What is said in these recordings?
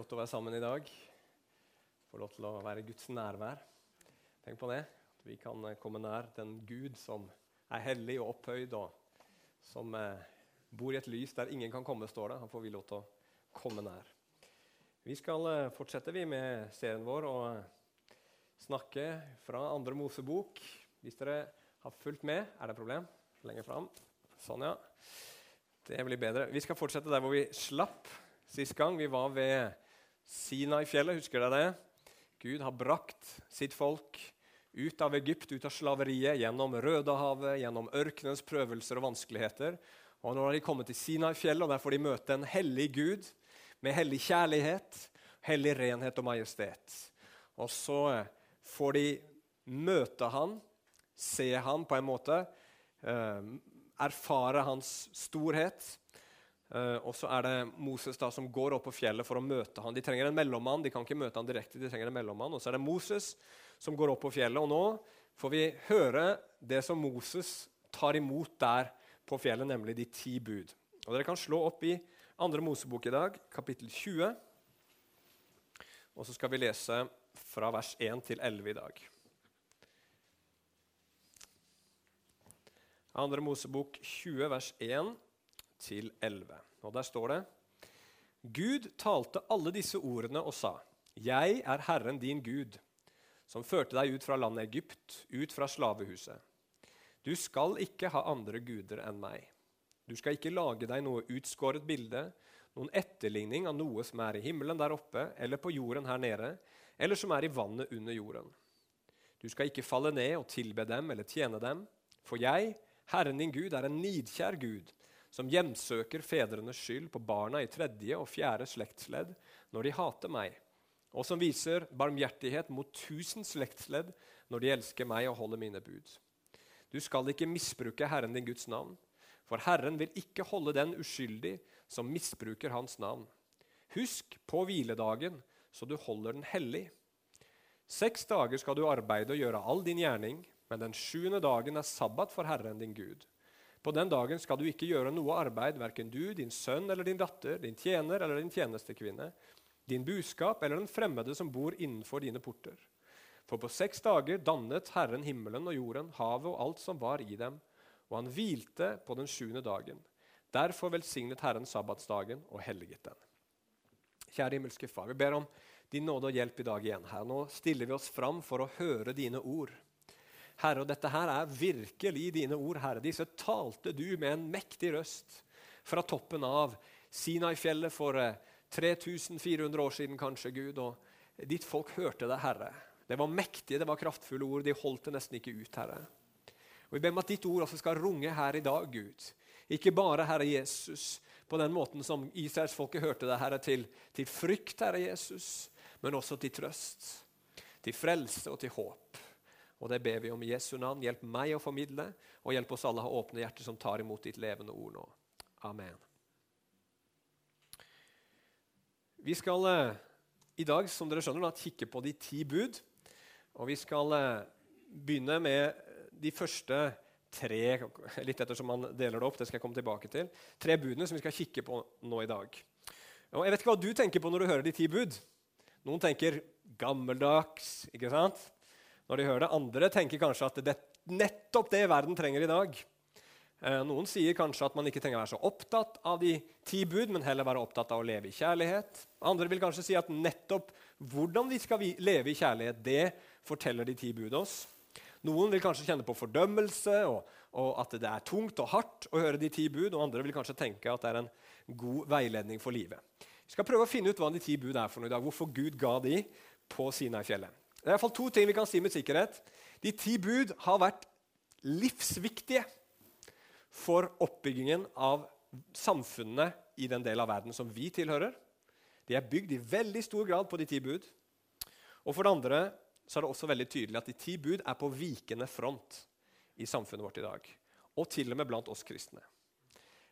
Godt å være sammen i dag. Få lov til å være i Guds nærvær. Tenk på det. At vi kan eh, komme nær den Gud som er hellig og opphøyd, og som eh, bor i et lys der ingen kan komme, står det. Han får vi lov til å komme nær. Vi skal eh, fortsette vi med serien vår og snakke fra andre Mosebok. Hvis dere har fulgt med, er det et problem? Lenger fram. Sånn, ja. Det blir bedre. Vi skal fortsette der hvor vi slapp sist gang. Vi var ved Sinai-fjellet, husker dere det? Gud har brakt sitt folk ut av Egypt, ut av slaveriet, gjennom Rødehavet, gjennom ørkenens prøvelser og vanskeligheter. Og Nå har de kommet til Sinai-fjellet, og der får de møte en hellig Gud med hellig kjærlighet, hellig renhet og majestet. Og så får de møte han, se han på en måte, eh, erfare hans storhet. Uh, og så er det Moses da som går opp på fjellet for å møte han. De trenger en mellommann. De kan ikke møte han direkte, de trenger en mellommann. Og så er det Moses som går opp på fjellet. Og nå får vi høre det som Moses tar imot der på fjellet, nemlig de ti bud. Og Dere kan slå opp i andre Mosebok i dag, kapittel 20. Og så skal vi lese fra vers 1 til 11 i dag. Andre Mosebok 20, vers 1 til 11. Og Der står det Gud talte alle disse ordene og sa, Jeg er Herren din Gud, som førte deg ut fra landet Egypt, ut fra slavehuset. Du skal ikke ha andre guder enn meg. Du skal ikke lage deg noe utskåret bilde, noen etterligning av noe som er i himmelen der oppe, eller på jorden her nede, eller som er i vannet under jorden. Du skal ikke falle ned og tilbe dem eller tjene dem, for jeg, Herren din Gud, er en nidkjær Gud, som hjemsøker fedrenes skyld på barna i tredje og fjerde slektsledd når de hater meg, og som viser barmhjertighet mot tusen slektsledd når de elsker meg og holder mine bud. Du skal ikke misbruke Herren din Guds navn, for Herren vil ikke holde den uskyldig som misbruker hans navn. Husk på hviledagen, så du holder den hellig. Seks dager skal du arbeide og gjøre all din gjerning, men den sjuende dagen er sabbat for Herren din Gud. På den dagen skal du ikke gjøre noe arbeid, verken du, din sønn eller din datter, din tjener eller din tjenestekvinne, din buskap eller den fremmede som bor innenfor dine porter. For på seks dager dannet Herren himmelen og jorden, havet og alt som var i dem, og han hvilte på den sjuende dagen. Derfor velsignet Herren sabbatsdagen og helliget den. Kjære himmelske Far, vi ber om din nåde og hjelp i dag igjen. Her nå stiller vi oss fram for å høre dine ord. Herre, og dette her er virkelig dine ord, Herre. Disse talte du med en mektig røst fra toppen av Sinai-fjellet for 3400 eh, år siden, kanskje, Gud. Og ditt folk hørte det, Herre. Det var mektige, det var kraftfulle ord. De holdt det nesten ikke ut, Herre. Og Vi ber om at ditt ord også skal runge her i dag, Gud. Ikke bare Herre Jesus, på den måten som Israelsfolket hørte det, Herre, til, til frykt, Herre Jesus, men også til trøst, til frelse og til håp. Og det ber vi om i Jesu navn. Hjelp meg å formidle, og hjelp oss alle å ha åpne hjerter som tar imot ditt levende ord nå. Amen. Vi skal eh, i dag som dere skjønner, da, kikke på de ti bud. Og vi skal eh, begynne med de første tre litt ettersom man deler det opp, det skal jeg komme tilbake til, tre budene som vi skal kikke på nå i dag. Og jeg vet ikke hva du tenker på når du hører de ti bud. Noen tenker gammeldags. ikke sant? Når de hører det. Andre tenker kanskje at det er nettopp det verden trenger i dag. Eh, noen sier kanskje at man ikke trenger å være så opptatt av de ti bud, men heller være opptatt av å leve i kjærlighet. Andre vil kanskje si at nettopp hvordan vi skal leve i kjærlighet, det forteller de ti bud oss. Noen vil kanskje kjenne på fordømmelse og, og, at det er tungt og hardt å høre de ti bud, og andre vil kanskje tenke at det er en god veiledning for livet. Vi skal prøve å finne ut hva de ti bud er for noe i dag, hvorfor Gud ga de på Sinai-fjellet. Det er i hvert fall to ting vi kan si med sikkerhet. De ti bud har vært livsviktige for oppbyggingen av samfunnene i den delen av verden som vi tilhører. De er bygd i veldig stor grad på de ti bud. Og for det andre så er det også veldig tydelig at de ti bud er på vikende front i samfunnet vårt i dag. Og til og med blant oss kristne.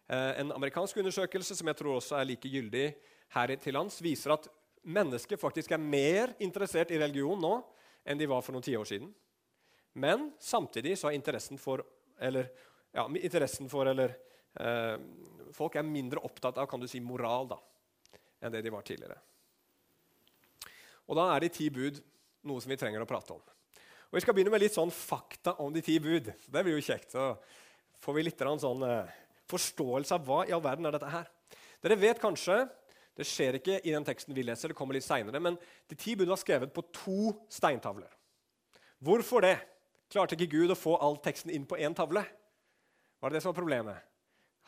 Eh, en amerikansk undersøkelse som jeg tror også er like gyldig her til lands, viser at mennesker faktisk er mer interessert i religion nå enn de var for noen tiår siden. Men samtidig så er interessen for eller, ja, interessen for, eller eh, Folk er mindre opptatt av kan du si, moral da, enn det de var tidligere. Og da er de ti bud noe som vi trenger å prate om. Og Vi skal begynne med litt sånn fakta om de ti bud. Det blir jo kjekt. Så får vi litt sånn eh, forståelse av hva i all verden er dette her. Dere vet kanskje Det skjer ikke i den teksten vi leser, det kommer litt senere, men de ti bud var skrevet på to steintavler. Hvorfor det? Klarte ikke Gud å få all teksten inn på én tavle? Var det det som var problemet?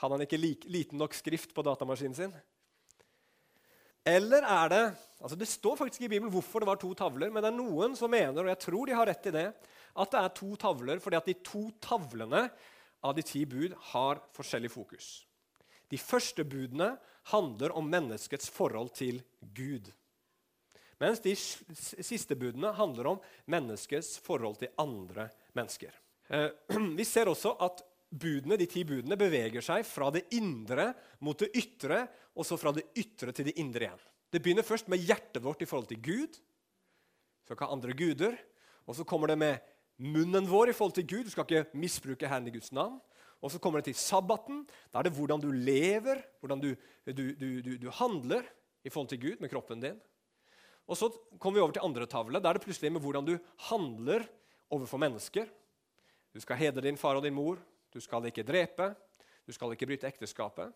Hadde han ikke lik, liten nok skrift på datamaskinen sin? Eller er det altså Det står faktisk i Bibelen hvorfor det var to tavler, men det er noen som mener, og jeg tror de har rett i det, at det er to tavler fordi at de to tavlene av de ti bud har forskjellig fokus. De første budene handler om menneskets forhold til Gud. Mens de siste budene handler om menneskets forhold til andre mennesker. Eh, vi ser også at budene, de ti budene beveger seg fra det indre mot det ytre, og så fra det ytre til det indre igjen. Det begynner først med hjertet vårt i forhold til Gud. Du skal andre guder. Og så kommer det med munnen vår i forhold til Gud. Du skal ikke misbruke Herren i Guds navn. Og så kommer det til sabbaten. Da er det hvordan du lever, hvordan du, du, du, du handler i forhold til Gud med kroppen din. Og så kommer vi over til andre tavle. Da er det plutselig med hvordan du handler overfor mennesker. Du skal hedre din far og din mor. Du skal ikke drepe. Du skal ikke bryte ekteskapet.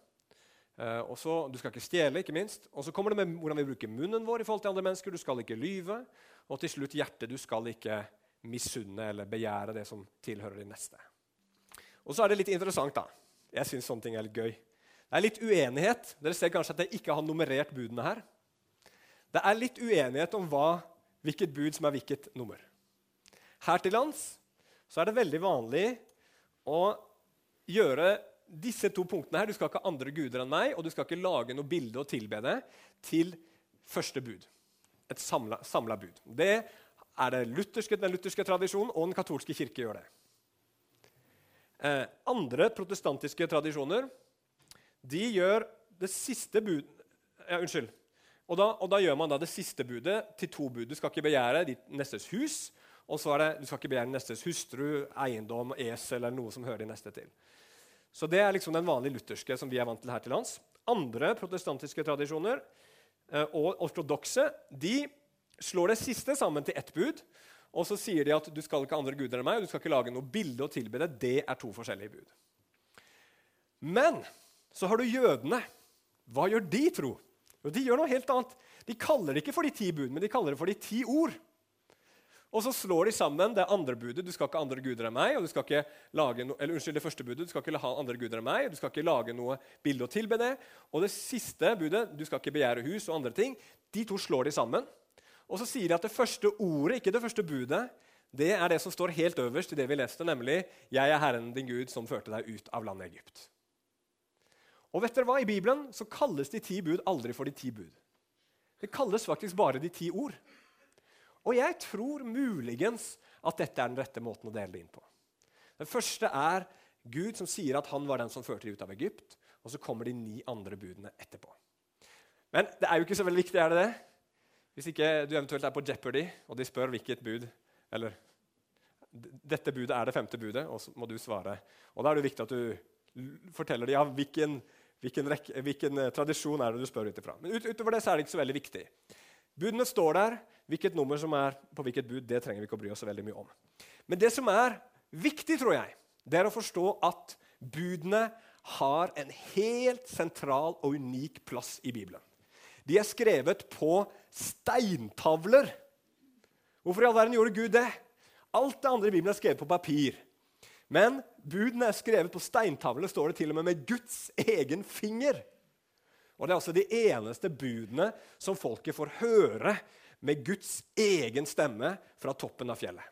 Uh, og så, Du skal ikke stjele, ikke minst. Og så kommer det med hvordan vi bruker munnen vår i forhold til andre mennesker. Du skal ikke lyve. Og til slutt hjertet. Du skal ikke misunne eller begjære det som tilhører din neste. Og så er det litt interessant, da. Jeg syns sånne ting er litt gøy. Det er litt uenighet. Dere ser kanskje at jeg ikke har nummerert budene her. Det er litt uenighet om hva, hvilket bud som er hvilket nummer. Her til lands så er det veldig vanlig å gjøre disse to punktene her. Du skal ikke ha andre guder enn meg, og du skal ikke lage noe bilde og tilbe det til første bud. Et samla bud. Det er det lutherske, den lutherske tradisjonen, og den katolske kirke gjør det. Eh, andre protestantiske tradisjoner de gjør det siste bud... Ja, unnskyld. Og da, og da, gjør man da det siste budet til to bud. Du skal ikke begjære ditt nestes hus, og så er det, du skal ikke begjære nestes hustru, eiendom, esel eller noe som hører de neste til. Så Det er liksom den vanlige lutherske som vi er vant til her til lands. Andre protestantiske tradisjoner eh, og ortodokse de slår det siste sammen til ett bud. Og så sier de at du skal ikke ha andre guder enn meg, og du skal ikke lage noe bilde og tilbe det. Det er to forskjellige bud. Men så har du jødene. Hva gjør de, tro? Jo, de gjør noe helt annet. De kaller det ikke for de ti bud, men de kaller det for de ti ord. Og så slår de sammen det andre budet. Du skal ikke ha andre guder enn meg. og du skal ikke lage no, eller unnskyld, det første budet, du skal ikke ha andre guder enn meg, du skal ikke lage noe bilde og tilbe det. Og det siste budet, du skal ikke begjære hus og andre ting, de to slår de sammen. Og så sier de at det første ordet, ikke det første budet, det er det som står helt øverst i det vi leste, nemlig 'Jeg er Herren din Gud, som førte deg ut av landet Egypt'. Og vet dere hva? I Bibelen så kalles de ti bud aldri for de ti bud. Det kalles faktisk bare de ti ord. Og jeg tror muligens at dette er den rette måten å dele det inn på. Den første er Gud som sier at han var den som førte dem ut av Egypt. Og så kommer de ni andre budene etterpå. Men det er jo ikke så veldig viktig, er det det? Hvis ikke du eventuelt er på Jeopardy, og de spør hvilket bud Eller dette budet er det femte budet, og så må du svare. Og da er det viktig at du forteller dem ja, hvilken, hvilken, rekke, hvilken eh, tradisjon er det du spør ut ifra. Men ut, utover det så er det ikke så veldig viktig. Budene står der. Hvilket nummer som er på hvilket bud, det trenger vi ikke å bry oss så veldig mye om. Men det som er viktig, tror jeg, det er å forstå at budene har en helt sentral og unik plass i Bibelen. De er skrevet på steintavler. Hvorfor i all verden gjorde Gud det? Alt det andre i Bibelen er skrevet på papir. Men budene er skrevet på steintavler, står det til og med med Guds egen finger. Og Det er altså de eneste budene som folket får høre med Guds egen stemme fra toppen av fjellet.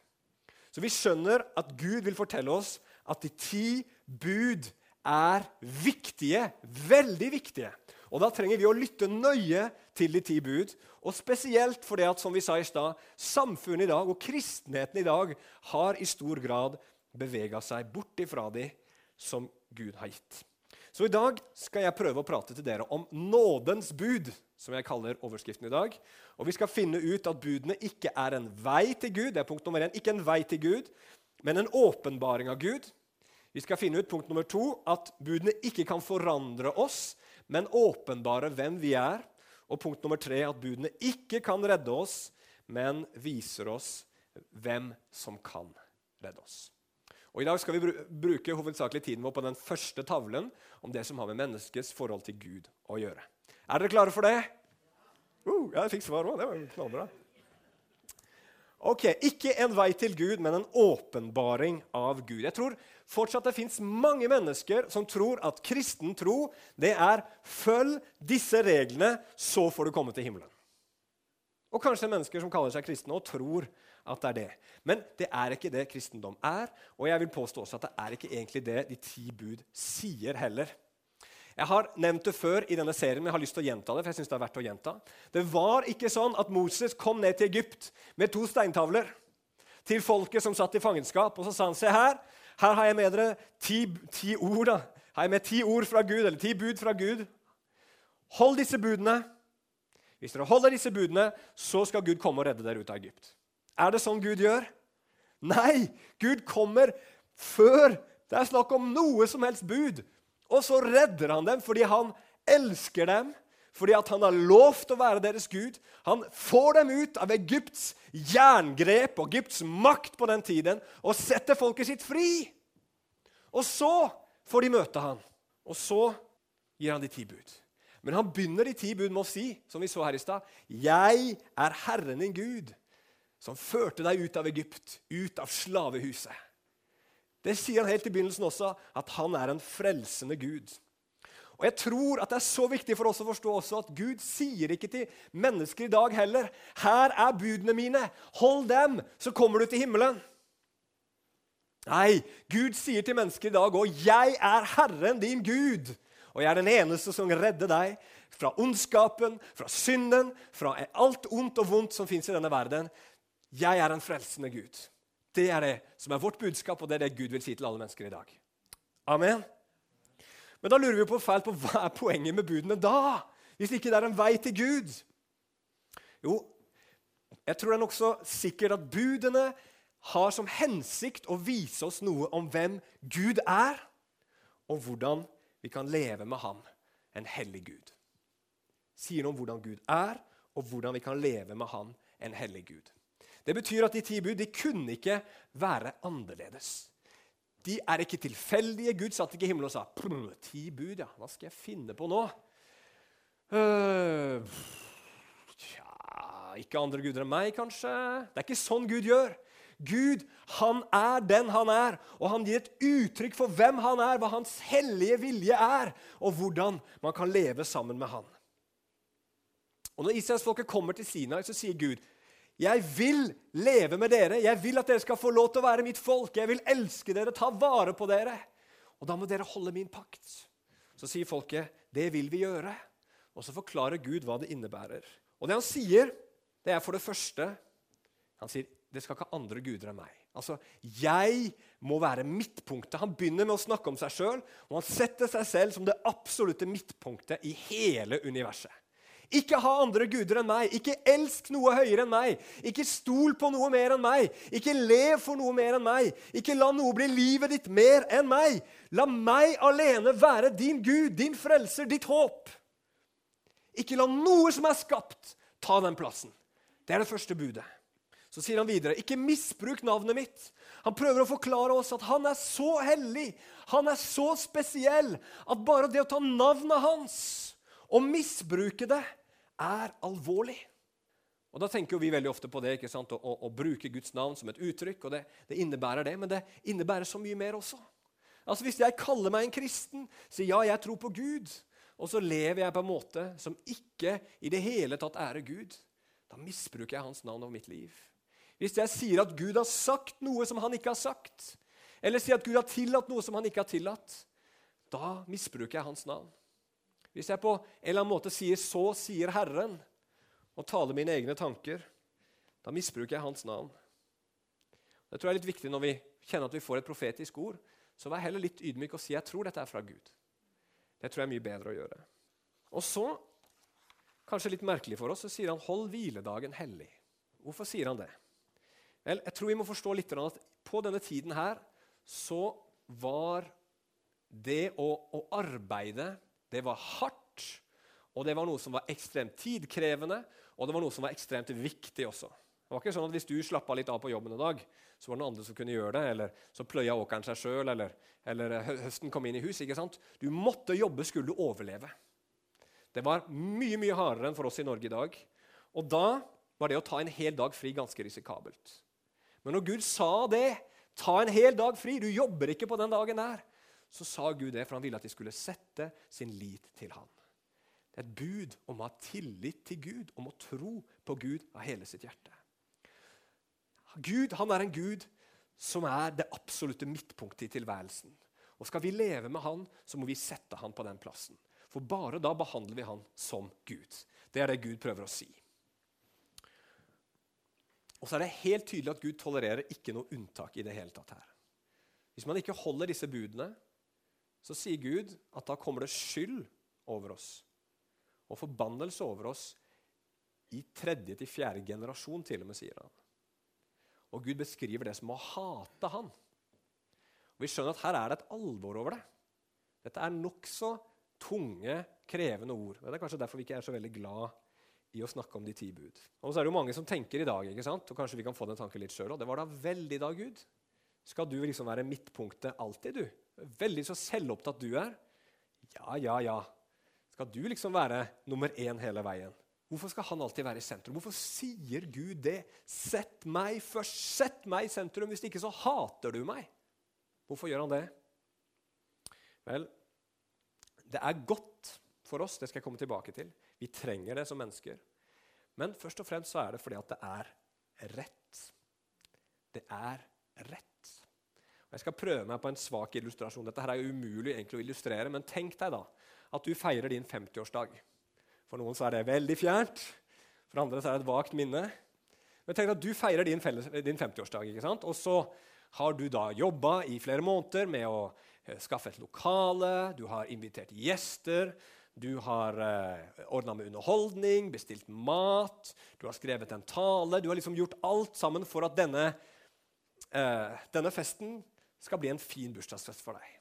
Så vi skjønner at Gud vil fortelle oss at de ti bud er viktige, veldig viktige. Og Da trenger vi å lytte nøye til de ti bud. Og spesielt fordi at, som vi sa i stad, samfunnet i dag og kristenheten i dag har i stor grad bevega seg bort ifra de som Gud har gitt. Så i dag skal jeg prøve å prate til dere om nådens bud, som jeg kaller overskriften i dag. Og vi skal finne ut at budene ikke er en vei til Gud, det er punkt nummer én, ikke en vei til Gud, men en åpenbaring av Gud. Vi skal finne ut punkt nummer to, at budene ikke kan forandre oss, men åpenbare hvem vi er. Og punkt nummer tre, at budene ikke kan redde oss, men viser oss hvem som kan redde oss. Og I dag skal vi bruke hovedsakelig tiden vår på den første tavlen om det som har med menneskets forhold til Gud å gjøre. Er dere klare for det? Uh, jeg fikk svar òg. Det var knallbra. Ok, Ikke en vei til Gud, men en åpenbaring av Gud. Jeg tror fortsatt det fins mange mennesker som tror at kristen tro det er følg disse reglene, så får du komme til himmelen. Og kanskje mennesker som kaller seg kristne og tror at det er det. Men det er ikke det kristendom er, og jeg vil påstå også at det er ikke egentlig det de ti bud sier heller. Jeg har nevnt det før i denne serien, men jeg har lyst til å gjenta det. for jeg synes Det er verdt å gjenta. Det var ikke sånn at Moses kom ned til Egypt med to steintavler til folket som satt i fangenskap, og så sa han se her, her har jeg med dere ti, ti ord da. Har jeg med ti ord fra Gud, eller ti bud fra Gud. Hold disse budene. Hvis dere holder disse budene, så skal Gud komme og redde dere ut av Egypt. Er det sånn Gud gjør? Nei! Gud kommer før det er snakk om noe som helst bud. Og så redder han dem fordi han elsker dem, fordi at han har lovt å være deres Gud. Han får dem ut av Egypts jerngrep og Egypts makt på den tiden og setter folket sitt fri. Og så får de møte han, og så gir han de ti bud. Men han begynner de ti bud med å si, som vi så her i stad, 'Jeg er Herren din Gud, som førte deg ut av Egypt, ut av slavehuset.' Det sier han helt i begynnelsen også, at han er en frelsende Gud. Og jeg tror at Det er så viktig for oss å forstå også at Gud sier ikke til mennesker i dag heller 'Her er budene mine. Hold dem, så kommer du til himmelen.' Nei, Gud sier til mennesker i dag òg 'Jeg er Herren din Gud', og jeg er den eneste som redder deg fra ondskapen, fra synden, fra alt ondt og vondt som fins i denne verden. Jeg er en frelsende Gud. Det er det som er vårt budskap, og det er det Gud vil si til alle mennesker i dag. Amen. Men da lurer vi på feil på hva er poenget med budene da? Hvis ikke det er en vei til Gud? Jo, jeg tror det er nokså sikkert at budene har som hensikt å vise oss noe om hvem Gud er, og hvordan vi kan leve med ham, en hellig Gud. Sier noe om hvordan Gud er, og hvordan vi kan leve med Han, en hellig Gud. Det betyr at de ti bud de kunne ikke være annerledes. De er ikke tilfeldige. Gud satt ikke i himmelen og sa ti bud, ja, hva skal jeg finne på nå? Uh, tja, ikke andre guder enn meg, kanskje? Det er ikke sånn Gud gjør. Gud han er den han er, og han gir et uttrykk for hvem han er, hva hans hellige vilje er, og hvordan man kan leve sammen med han. Og Når israelsfolket kommer til Sinai, så sier Gud jeg vil leve med dere. Jeg vil at dere skal få lov til å være mitt folk. Jeg vil elske dere, ta vare på dere. Og da må dere holde min pakt. Så sier folket, det vil vi gjøre. Og så forklarer Gud hva det innebærer. Og det han sier, det er for det første Han sier, det skal ikke andre guder enn meg. Altså, jeg må være midtpunktet. Han begynner med å snakke om seg sjøl, og han setter seg selv som det absolutte midtpunktet i hele universet. Ikke ha andre guder enn meg. Ikke elsk noe høyere enn meg. Ikke stol på noe mer enn meg. Ikke lev for noe mer enn meg. Ikke la noe bli livet ditt mer enn meg. La meg alene være din Gud, din frelser, ditt håp. Ikke la noe som er skapt, ta den plassen. Det er det første budet. Så sier han videre, ikke misbruk navnet mitt. Han prøver å forklare oss at han er så hellig, han er så spesiell, at bare det å ta navnet hans og misbruke det er alvorlig. Og Da tenker vi veldig ofte på det, ikke sant? Å, å, å bruke Guds navn som et uttrykk. og det, det, innebærer det, Men det innebærer så mye mer også. Altså Hvis jeg kaller meg en kristen, sier ja, jeg tror på Gud, og så lever jeg på en måte som ikke i det hele tatt ærer Gud, da misbruker jeg hans navn over mitt liv. Hvis jeg sier at Gud har sagt noe som han ikke har sagt, eller sier at Gud har tillatt noe som han ikke har tillatt, da misbruker jeg hans navn. Hvis jeg på en eller annen måte sier 'så sier Herren' og taler mine egne tanker, da misbruker jeg hans navn. Det tror jeg er litt viktig når vi kjenner at vi får et profetisk ord. Så vær heller litt ydmyk og si 'jeg tror dette er fra Gud'. Det tror jeg er mye bedre å gjøre. Og så, kanskje litt merkelig for oss, så sier han 'hold hviledagen hellig'. Hvorfor sier han det? Vel, jeg tror vi må forstå litt at på denne tiden her så var det å, å arbeide det var hardt, og det var noe som var ekstremt tidkrevende, og det var noe som var ekstremt viktig også. Det var ikke sånn at Hvis du slappa litt av på jobben en dag, så var det noen andre som kunne gjøre det. Eller så pløya åkeren seg sjøl, eller, eller høsten kom inn i hus. ikke sant? Du måtte jobbe, skulle du overleve. Det var mye mye hardere enn for oss i Norge i dag. Og da var det å ta en hel dag fri ganske risikabelt. Men når Gud sa det, ta en hel dag fri, du jobber ikke på den dagen der, så sa Gud det, for han ville at de skulle sette sin lit til han. Det er et bud om å ha tillit til Gud, om å tro på Gud av hele sitt hjerte. Gud han er en Gud som er det absolutte midtpunktet i tilværelsen. Og Skal vi leve med han, så må vi sette han på den plassen. For bare da behandler vi han som Gud. Det er det Gud prøver å si. Og så er det helt tydelig at Gud tolererer ikke noe unntak i det hele tatt her. Hvis man ikke holder disse budene, så sier Gud at da kommer det skyld over oss og forbannelse over oss i tredje til fjerde generasjon, til og med, sier han. Og Gud beskriver det som å hate han. Og Vi skjønner at her er det et alvor over det. Dette er nokså tunge, krevende ord. Det er kanskje derfor vi ikke er så veldig glad i å snakke om de ti bud. Og så er det jo mange som tenker i dag, ikke sant? og kanskje vi kan få den tanken litt sjøl Det var da veldig da, Gud. Skal du liksom være midtpunktet alltid, du? Veldig så selvopptatt du er. Ja, ja, ja. Skal du liksom være nummer én hele veien? Hvorfor skal han alltid være i sentrum? Hvorfor sier Gud det? Sett meg først! Sett meg i sentrum! Hvis ikke, så hater du meg. Hvorfor gjør han det? Vel, det er godt for oss, det skal jeg komme tilbake til. Vi trenger det som mennesker. Men først og fremst så er det fordi at det er rett. Det er rett. Jeg skal prøve meg på en svak illustrasjon. Dette her er jo umulig egentlig å illustrere, men tenk deg da at du feirer din 50-årsdag. For noen så er det veldig fjernt, for andre så er det et vagt minne. Men tenk deg at du feirer din, din 50-årsdag, ikke sant? og så har du da jobba i flere måneder med å eh, skaffe et lokale, du har invitert gjester, du har eh, ordna med underholdning, bestilt mat, du har skrevet en tale. Du har liksom gjort alt sammen for at denne, eh, denne festen skal bli en fin bursdagsfest for deg.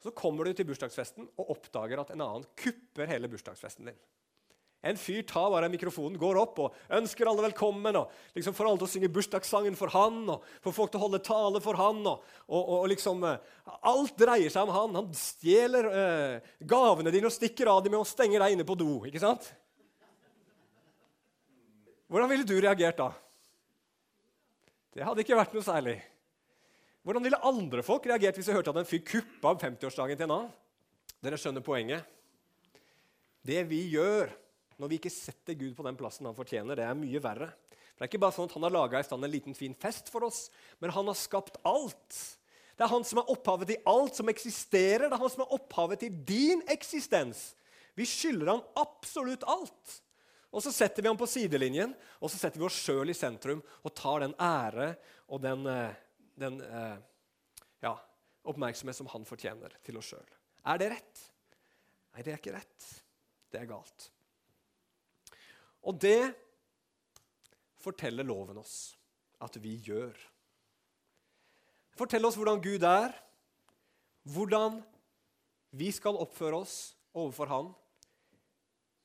Så kommer du til bursdagsfesten og oppdager at en annen kupper hele bursdagsfesten din. En fyr tar bare mikrofonen, går opp og ønsker alle velkommen. og liksom Får alle til å synge bursdagssangen for han, og får folk til å holde tale for han. og, og, og liksom, uh, Alt dreier seg om han. Han stjeler uh, gavene dine og stikker av dem med å stenge deg inne på do. ikke sant? Hvordan ville du reagert da? Det hadde ikke vært noe særlig. Hvordan ville andre folk reagert hvis de hørte at en fyr kuppa 50-årsdagen til en annen? Dere skjønner poenget. Det vi gjør når vi ikke setter Gud på den plassen han fortjener, det er mye verre. For Det er ikke bare sånn at han har laga i stand en liten, fin fest for oss, men han har skapt alt. Det er han som er opphavet til alt som eksisterer. Det er han som er opphavet til din eksistens. Vi skylder han absolutt alt. Og så setter vi ham på sidelinjen, og så setter vi oss sjøl i sentrum og tar den ære og den, eh, den eh, ja, oppmerksomhet som han fortjener, til oss sjøl. Er det rett? Nei, det er ikke rett. Det er galt. Og det forteller loven oss at vi gjør. Fortell oss hvordan Gud er, hvordan vi skal oppføre oss overfor Han.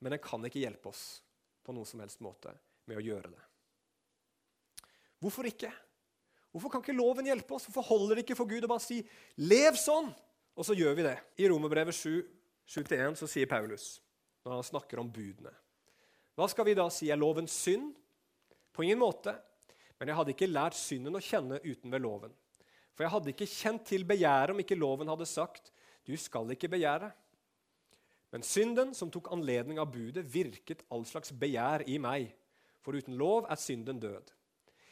Men den kan ikke hjelpe oss på noen som helst måte med å gjøre det. Hvorfor ikke? Hvorfor kan ikke loven hjelpe oss? Hvorfor holder det ikke for Gud å bare si 'lev sånn', og så gjør vi det? I Romerbrevet 7-1 så sier Paulus, når han snakker om budene hva skal vi da si? Er loven synd? På ingen måte. Men jeg hadde ikke lært synden å kjenne uten ved loven. For jeg hadde ikke kjent til begjæret om ikke loven hadde sagt, 'Du skal ikke begjære'. Men synden, som tok anledning av budet, virket all slags begjær i meg. For uten lov er synden død.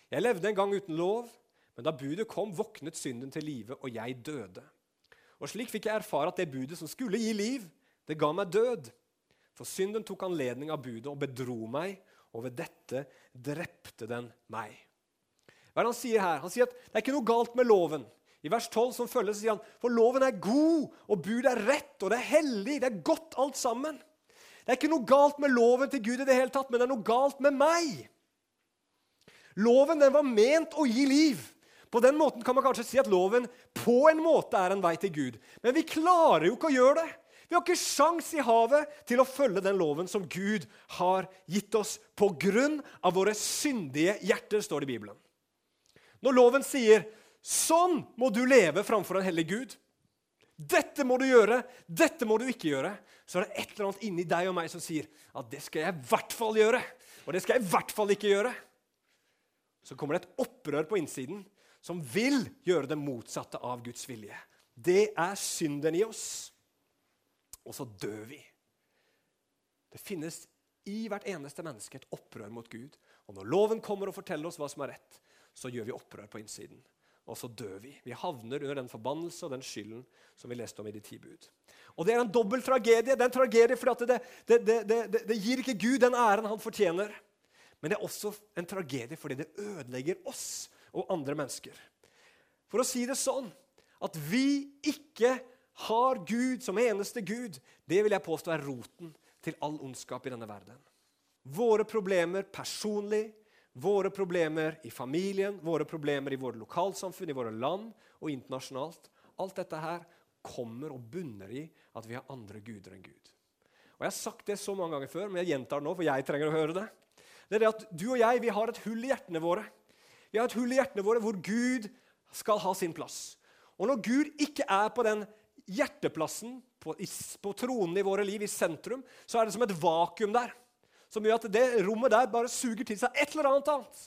Jeg levde en gang uten lov, men da budet kom, våknet synden til live, og jeg døde. Og slik fikk jeg erfare at det budet som skulle gi liv, det ga meg død. For synden tok anledning av budet og bedro meg, og ved dette drepte den meg. Hva er det han sier her? Han sier at det er ikke noe galt med loven. I vers 12 som følger, sier han for loven er god, og budet er rett, og det er hellig. Det er godt alt sammen. Det er ikke noe galt med loven til Gud i det hele tatt, men det er noe galt med meg. Loven den var ment å gi liv. På den måten kan man kanskje si at loven på en måte er en vei til Gud. Men vi klarer jo ikke å gjøre det. Vi har ikke sjans i havet til å følge den loven som Gud har gitt oss på grunn av våre syndige hjerter, står det i Bibelen. Når loven sier 'sånn må du leve framfor en hellig Gud', dette må du gjøre, dette må du ikke gjøre, så er det et eller annet inni deg og meg som sier at det skal jeg i hvert fall gjøre, og det skal jeg i hvert fall ikke gjøre. Så kommer det et opprør på innsiden som vil gjøre det motsatte av Guds vilje. Det er synden i oss. Og så dør vi. Det finnes i hvert eneste menneske et opprør mot Gud. Og når loven kommer og forteller oss hva som er rett, så gjør vi opprør på innsiden. Og så dør vi. Vi havner under den forbannelse og den skylden som vi leste om i de ti bud. Og Det er en dobbel tragedie. Det er en tragedie fordi det, det, det, det, gir ikke Gud den æren han fortjener. Men det er også en tragedie fordi det ødelegger oss og andre mennesker. For å si det sånn at vi ikke har Gud som eneste Gud, det vil jeg påstå er roten til all ondskap i denne verden. Våre problemer personlig, våre problemer i familien, våre problemer i våre lokalsamfunn, i våre land og internasjonalt Alt dette her kommer og bunner i at vi har andre guder enn Gud. Og Jeg har sagt det så mange ganger før, men jeg gjentar det nå, for jeg trenger å høre det det er det at du og jeg vi har et hull i hjertene våre. Vi har et hull i hjertene våre hvor Gud skal ha sin plass. Og når Gud ikke er på den hjerteplassen, på, på tronen i våre liv, i sentrum, så er det som et vakuum der. Som gjør at det rommet der bare suger til seg et eller annet annet.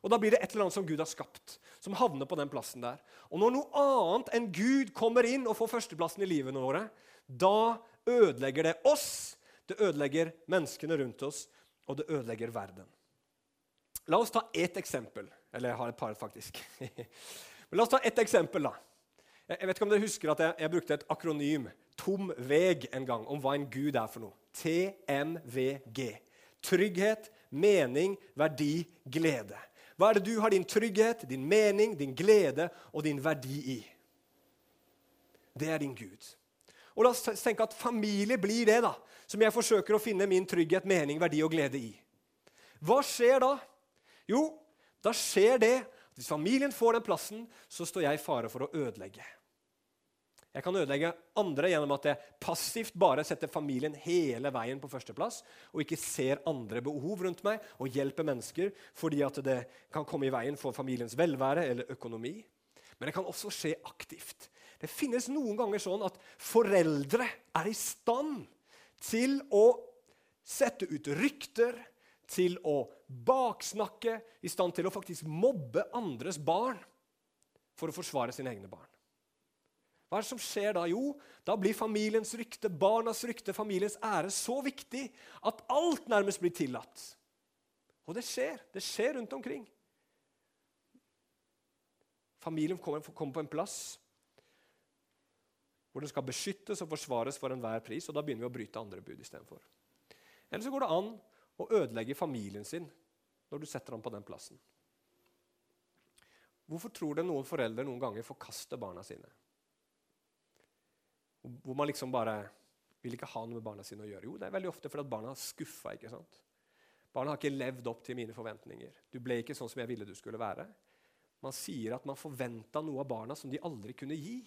Og da blir det et eller annet som Gud har skapt, som havner på den plassen der. Og når noe annet enn Gud kommer inn og får førsteplassen i livene våre, da ødelegger det oss, det ødelegger menneskene rundt oss, og det ødelegger verden. La oss ta ett eksempel. Eller jeg har et par, faktisk. Men la oss ta ett eksempel, da. Jeg vet ikke om dere husker at jeg, jeg brukte et akronym, tom veg, en gang, om hva en gud er for noe. TMVG. Trygghet, mening, verdi, glede. Hva er det du har din trygghet, din mening, din glede og din verdi i? Det er din Gud. Og La oss tenke at familie blir det da, som jeg forsøker å finne min trygghet, mening, verdi og glede i. Hva skjer da? Jo, da skjer det at hvis familien får den plassen, så står jeg i fare for å ødelegge. Jeg kan ødelegge andre gjennom at jeg passivt bare setter familien hele veien på førsteplass og ikke ser andre behov rundt meg og hjelper mennesker fordi at det kan komme i veien for familiens velvære eller økonomi. Men det kan også skje aktivt. Det finnes noen ganger sånn at foreldre er i stand til å sette ut rykter, til å baksnakke, i stand til å faktisk mobbe andres barn for å forsvare sine egne barn. Hva er det som skjer da? Jo, da blir familiens rykte, barnas rykte, familiens ære så viktig at alt nærmest blir tillatt. Og det skjer. Det skjer rundt omkring. Familien kommer, kommer på en plass hvor den skal beskyttes og forsvares for enhver pris. og Da begynner vi å bryte andre bud istedenfor. Eller så går det an å ødelegger familien sin når du setter ham på den plassen. Hvorfor tror det noen foreldre noen ganger forkaster barna sine? Hvor man liksom bare vil ikke ha noe med barna sine å gjøre. Jo, det er veldig ofte fordi barna har skuffa. ikke sant? Barna har ikke levd opp til mine forventninger. Du ble ikke sånn som jeg ville du skulle være. Man sier at man forventa noe av barna som de aldri kunne gi.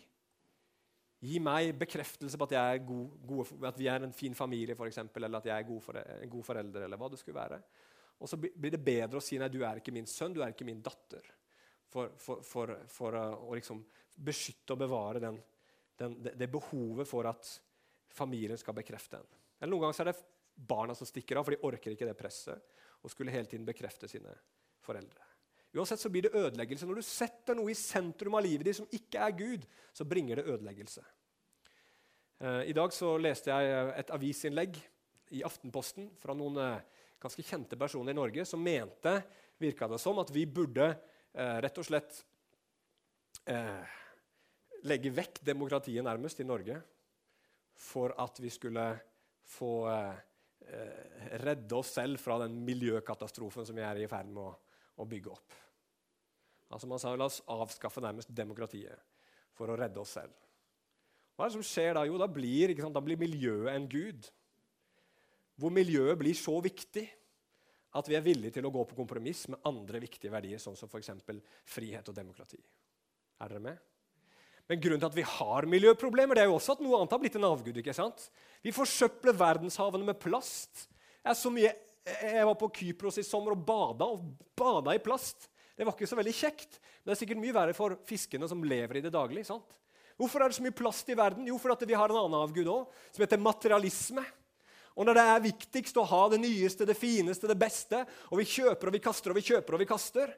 Gi meg bekreftelse på at, god, gode, at vi er en fin familie, for eller at jeg er god for, god forelder. eller hva det skulle være. Og så blir det bedre å si nei, du er ikke min sønn, du er ikke min datter. For, for, for, for å liksom beskytte og bevare den, den, det, det, behovet for at familien skal bekrefte en. Eller Noen ganger er det barna som stikker av, for de orker ikke det presset og skulle hele tiden bekrefte sine foreldre. Uansett så blir det ødeleggelse. Når du setter noe i sentrum av livet ditt som ikke er Gud, så bringer det ødeleggelse. Eh, I dag så leste jeg et avisinnlegg i Aftenposten fra noen eh, ganske kjente personer i Norge som mente virka det som, at vi burde eh, rett og slett eh, legge vekk demokratiet nærmest i Norge for at vi skulle få eh, eh, redde oss selv fra den miljøkatastrofen som vi er i ferd med å bygge opp. Altså Man sa la oss avskaffe nærmest demokratiet for å redde oss selv. Hva er det som skjer da? Jo, da blir, sant, da blir miljøet en gud. Hvor miljøet blir så viktig at vi er villige til å gå på kompromiss med andre viktige verdier, sånn som f.eks. frihet og demokrati. Er dere med? Men grunnen til at vi har miljøproblemer, det er jo også at noe annet har blitt en avgud. ikke sant? Vi forsøpler verdenshavene med plast. Jeg, mye, jeg var på Kypros i sommer og bada, og bada i plast. Det var ikke så veldig kjekt, men det er sikkert mye verre for fiskene som lever i det daglig. sant? Hvorfor er det så mye plast i verden? Jo, fordi vi har en annen avgud òg, som heter materialisme. Og når det er viktigst å ha det nyeste, det fineste, det beste, og vi kjøper og vi kaster og vi kjøper og vi kaster,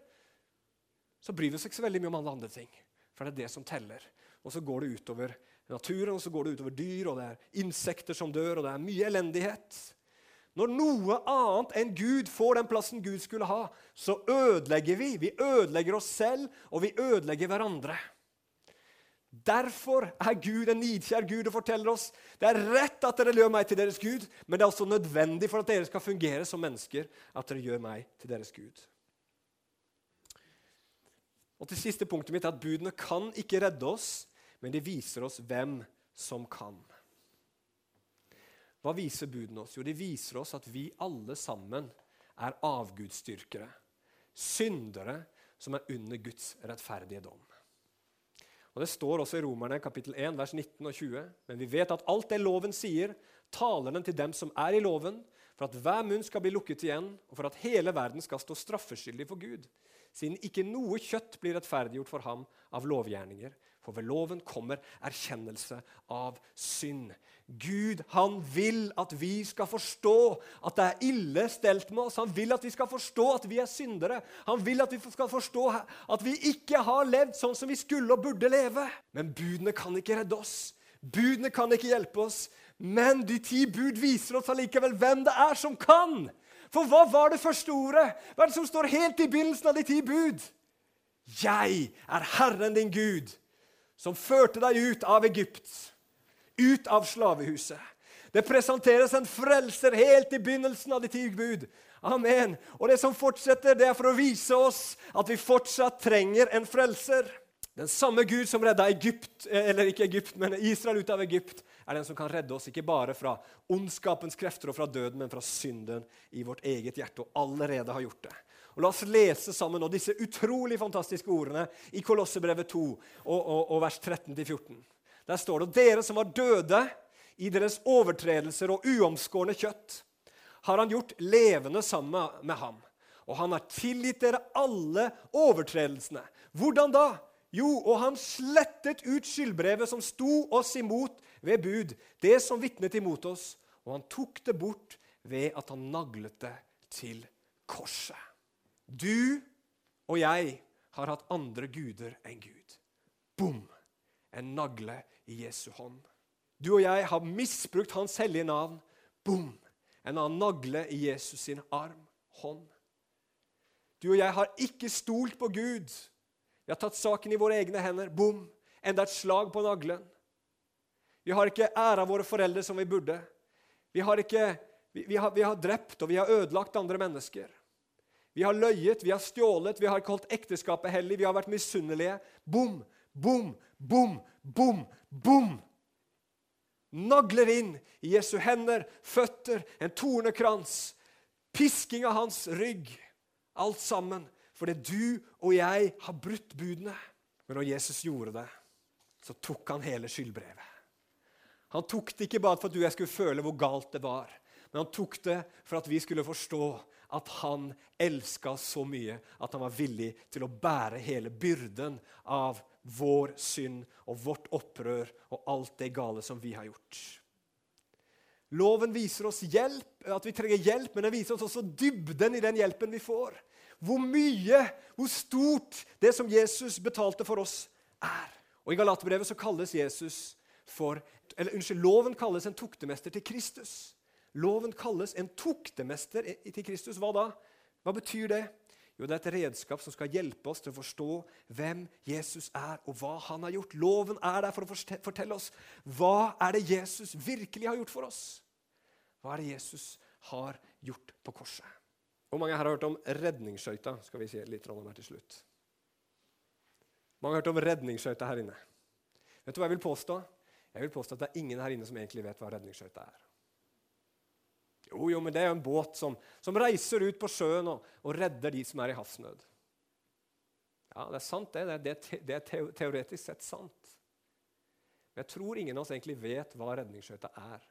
så bryr vi oss ikke så veldig mye om alle andre ting. For det er det som teller. Og så går det utover naturen, og så går det utover dyr, og det er insekter som dør, og det er mye elendighet. Når noe annet enn Gud får den plassen Gud skulle ha, så ødelegger vi. Vi ødelegger oss selv, og vi ødelegger hverandre. Derfor er Gud en nidkjær Gud og forteller oss det er rett at dere gjør meg til deres Gud, men det er også nødvendig for at dere skal fungere som mennesker, at dere gjør meg til deres Gud. Og til siste punktet mitt er at Budene kan ikke redde oss, men de viser oss hvem som kan. Hva viser budene oss? Jo, de viser oss at vi alle sammen er avgudsdyrkere. Syndere som er under Guds rettferdige dom. Og Det står også i Romerne kapittel 1, vers 19 og 20. Men vi vet at alt det loven sier, taler den til dem som er i loven, for at hver munn skal bli lukket igjen, og for at hele verden skal stå straffeskyldig for Gud, siden ikke noe kjøtt blir rettferdiggjort for ham av lovgjerninger, for ved loven kommer erkjennelse av synd. Gud han vil at vi skal forstå at det er ille stelt med oss. Han vil at vi skal forstå at vi er syndere. Han vil at vi skal forstå at vi ikke har levd sånn som vi skulle og burde leve. Men budene kan ikke redde oss. Budene kan ikke hjelpe oss. Men de ti bud viser oss allikevel hvem det er som kan. For hva var det første ordet? Hva er det som står helt i begynnelsen av de ti bud? Jeg er Herren din Gud som førte deg ut av Egypt, ut av slavehuset. Det presenteres en frelser helt i begynnelsen av de ti bud. Amen. Og det som fortsetter, det er for å vise oss at vi fortsatt trenger en frelser. Den samme Gud som redda Egypt, eller ikke Egypt, men Israel ut av Egypt, er den som kan redde oss ikke bare fra ondskapens krefter og fra døden, men fra synden i vårt eget hjerte, og allerede har gjort det. Og La oss lese sammen nå disse utrolig fantastiske ordene i Kolossebrevet 2 og, og, og vers 13-14. Der står det dere som var døde i deres overtredelser og uomskårne kjøtt, har han gjort levende sammen med ham. Og han har tilgitt dere alle overtredelsene. Hvordan da? Jo, og han slettet ut skyldbrevet som sto oss imot ved bud, det som vitnet imot oss, og han tok det bort ved at han naglet det til korset. Du og jeg har hatt andre guder enn Gud. Bom! En nagle i Jesu hånd. Du og jeg har misbrukt Hans hellige navn. Bom! En annen nagle i Jesus sin arm, hånd. Du og jeg har ikke stolt på Gud. Vi har tatt saken i våre egne hender. Bom! Enda et slag på naglen. Vi har ikke æra våre foreldre som vi burde. Vi har, ikke, vi, vi, har, vi har drept og vi har ødelagt andre mennesker. Vi har løyet, vi har stjålet, vi har ikke holdt ekteskapet hellig, vi har vært misunnelige. Bom, bom, bom, bom, bom! Nagler inn i Jesu hender, føtter, en tornekrans. Pisking av hans rygg. Alt sammen fordi du og jeg har brutt budene. Men når Jesus gjorde det, så tok han hele skyldbrevet. Han tok det ikke bare for at du og jeg skulle føle hvor galt det var, men han tok det for at vi skulle forstå at han elska så mye at han var villig til å bære hele byrden av vår synd og vårt opprør og alt det gale som vi har gjort. Loven viser oss hjelp, at vi trenger hjelp, men den viser oss også dybden i den hjelpen vi får. Hvor mye, hvor stort det som Jesus betalte for oss, er. Og I Galaterbrevet kalles Jesus for, eller unnskyld, Loven kalles en tuktemester til Kristus. Loven kalles en tuktemester til Kristus. Hva da? Hva betyr det? Jo, Det er et redskap som skal hjelpe oss til å forstå hvem Jesus er, og hva han har gjort. Loven er der for å fortelle oss hva er det Jesus virkelig har gjort for oss. Hva er det Jesus har gjort på korset? Hvor mange her har hørt om redningsskøyta? Skal vi si litt om her til slutt. Mange har hørt om redningsskøyta her inne. Vet du hva Jeg vil påstå Jeg vil påstå at det er ingen her inne som egentlig vet hva redningsskøyta er. Jo, jo, men det er jo en båt som, som reiser ut på sjøen og, og, redder de som er i havsnød. Ja, det er sant, det. Det, det, det er teoretisk sett sant. Men jeg tror ingen av oss egentlig vet hva redningsskøyta er,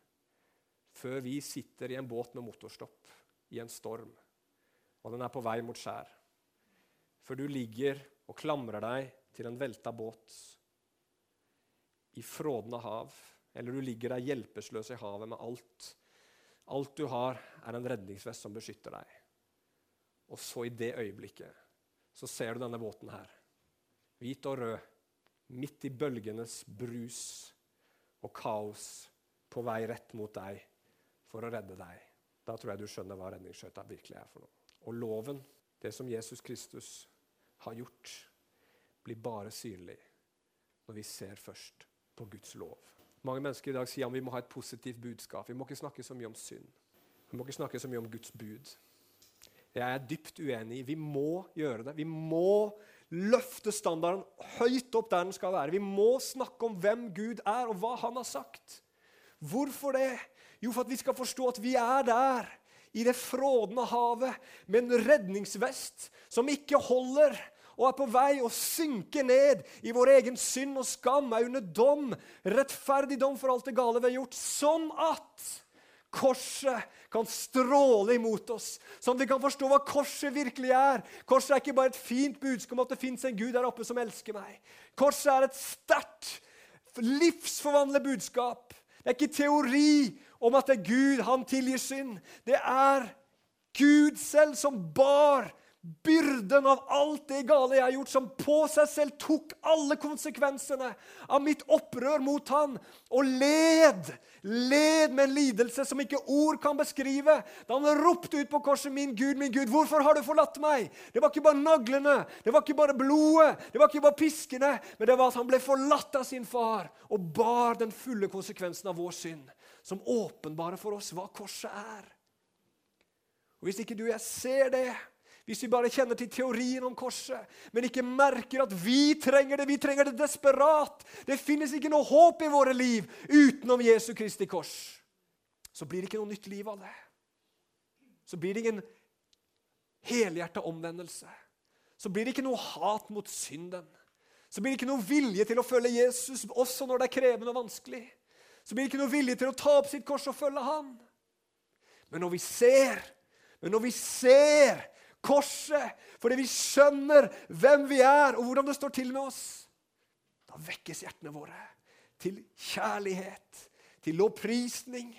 før vi sitter i en båt med motorstopp i en storm, og den er på vei mot skjær. Før du ligger og klamrer deg til en velta båt i frådende hav, eller du ligger der hjelpeløs i havet med alt. Alt du har, er en redningsvest som beskytter deg. Og så, i det øyeblikket, så ser du denne båten her. Hvit og rød, midt i bølgenes brus og kaos, på vei rett mot deg for å redde deg. Da tror jeg du skjønner hva redningsskøyta virkelig er for noe. Og loven, det som Jesus Kristus har gjort, blir bare synlig når vi ser først på Guds lov. Mange mennesker i dag sier at vi må ha et positivt budskap. Vi må ikke snakke så mye om synd. Vi må ikke snakke så mye om Guds bud. Jeg er dypt uenig. Vi må gjøre det. Vi må løfte standarden høyt opp der den skal være. Vi må snakke om hvem Gud er, og hva han har sagt. Hvorfor det? Jo, for at vi skal forstå at vi er der, i det frådende havet, med en redningsvest som ikke holder, og er på vei å synke ned i vår egen synd og skam, er under dom, rettferdig dom for alt det gale vi har gjort, sånn at korset kan stråle imot oss, sånn at vi kan forstå hva korset virkelig er. Korset er ikke bare et fint budskap om at det fins en Gud der oppe som elsker meg. Korset er et sterkt, livsforvandlende budskap. Det er ikke teori om at det er Gud, han tilgir synd. Det er Gud selv som bar byrden av alt det gale jeg har gjort, som på seg selv tok alle konsekvensene av mitt opprør mot han, og led, led med en lidelse som ikke ord kan beskrive. Da han ropte ut på korset, 'Min Gud, min Gud, hvorfor har du forlatt meg?' Det var ikke bare naglene, det var ikke bare blodet, det var ikke bare piskene, men det var at han ble forlatt av sin far og bar den fulle konsekvensen av vår synd, som åpenbarer for oss hva korset er. Og Hvis ikke du og jeg ser det, hvis vi bare kjenner til teorien om korset, men ikke merker at vi trenger det, vi trenger det desperat Det finnes ikke noe håp i våre liv utenom Jesu Kristi kors. Så blir det ikke noe nytt liv av det. Så blir det ingen helhjerta omvendelse. Så blir det ikke noe hat mot synden. Så blir det ikke noe vilje til å følge Jesus også når det er krevende og vanskelig. Så blir det ikke noe vilje til å ta opp sitt kors og følge Han. Men når vi ser, men når vi ser korset, fordi vi skjønner hvem vi er, og hvordan det står til med oss, da vekkes hjertene våre til kjærlighet, til lovprisning,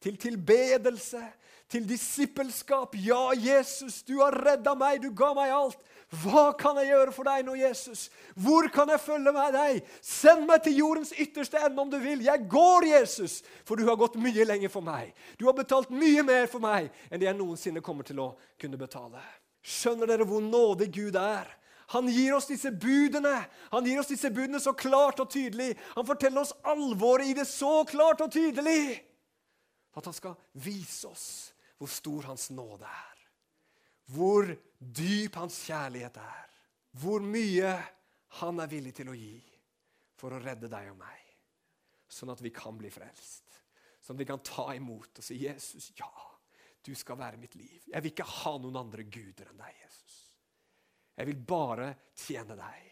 til tilbedelse, til disippelskap. Ja, Jesus, du har redda meg, du ga meg alt. Hva kan jeg gjøre for deg nå, Jesus? Hvor kan jeg følge med deg? Send meg til jordens ytterste ende om du vil. Jeg går, Jesus, for du har gått mye lenger for meg. Du har betalt mye mer for meg enn det jeg noensinne kommer til å kunne betale. Skjønner dere hvor nådig Gud er? Han gir oss disse budene Han gir oss disse budene så klart og tydelig. Han forteller oss alvoret i det så klart og tydelig. At han skal vise oss hvor stor hans nåde er. Hvor dyp hans kjærlighet er. Hvor mye han er villig til å gi for å redde deg og meg. Sånn at vi kan bli frelst. Sånn at vi kan ta imot og si 'Jesus, ja'. Du skal være mitt liv. Jeg vil ikke ha noen andre guder enn deg, Jesus. Jeg vil bare tjene deg.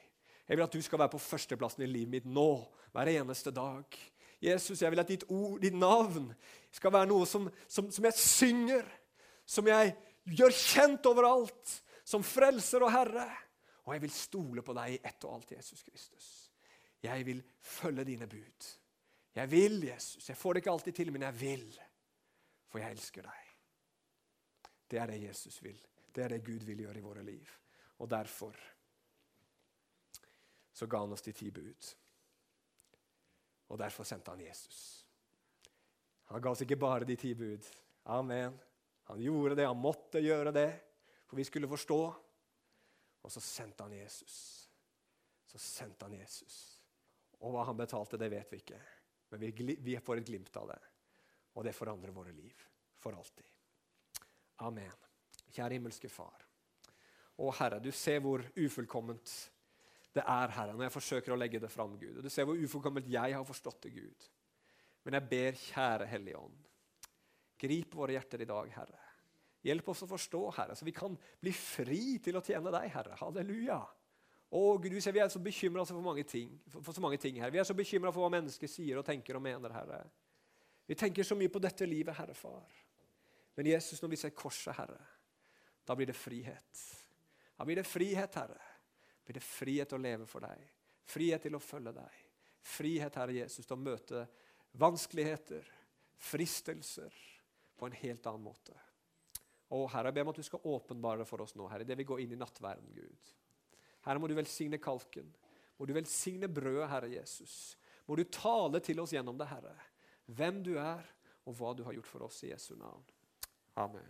Jeg vil at du skal være på førsteplassen i livet mitt nå, hver eneste dag. Jesus, jeg vil at ditt, ord, ditt navn skal være noe som, som, som jeg synger, som jeg gjør kjent overalt, som frelser og herre. Og jeg vil stole på deg i ett og alt, Jesus Kristus. Jeg vil følge dine bud. Jeg vil, Jesus. Jeg får det ikke alltid til, men jeg vil. For jeg elsker deg. Det er det Jesus vil. Det er det Gud vil gjøre i våre liv. Og derfor så ga han oss de ti bud. Og derfor sendte han Jesus. Han ga oss ikke bare de ti bud. Amen. Han gjorde det, han måtte gjøre det, for vi skulle forstå. Og så sendte han Jesus. Så sendte han Jesus. Og hva han betalte, det vet vi ikke. Men vi, vi får et glimt av det. Og det forandrer våre liv for alltid. Amen. Kjære himmelske Far. Å Herre, du ser hvor ufullkomment det er, Herre, når jeg forsøker å legge det fram, Gud. Og du ser hvor ufullkomment jeg har forstått det, Gud. Men jeg ber, kjære Hellige Ånd, grip våre hjerter i dag, Herre. Hjelp oss å forstå, Herre, så vi kan bli fri til å tjene deg, Herre. Halleluja. Å Gud, ser, Vi er så bekymra for, for, for så mange ting Herre. Vi er så bekymra for hva mennesker sier og tenker og mener. Herre. Vi tenker så mye på dette livet, Herre Far. Men Jesus, når vi ser korset, Herre, da blir det frihet. Da blir det frihet, Herre. Da blir det frihet å leve for deg. Frihet til å følge deg. Frihet, Herre Jesus, til å møte vanskeligheter, fristelser, på en helt annen måte. Og Herre, jeg ber om at du skal åpenbare for oss nå, Herre, det vi går inn i nattverden, Gud. Herre, må du velsigne kalken. Må du velsigne brødet, Herre Jesus. Må du tale til oss gjennom det, Herre. Hvem du er, og hva du har gjort for oss i Jesu navn. Amen.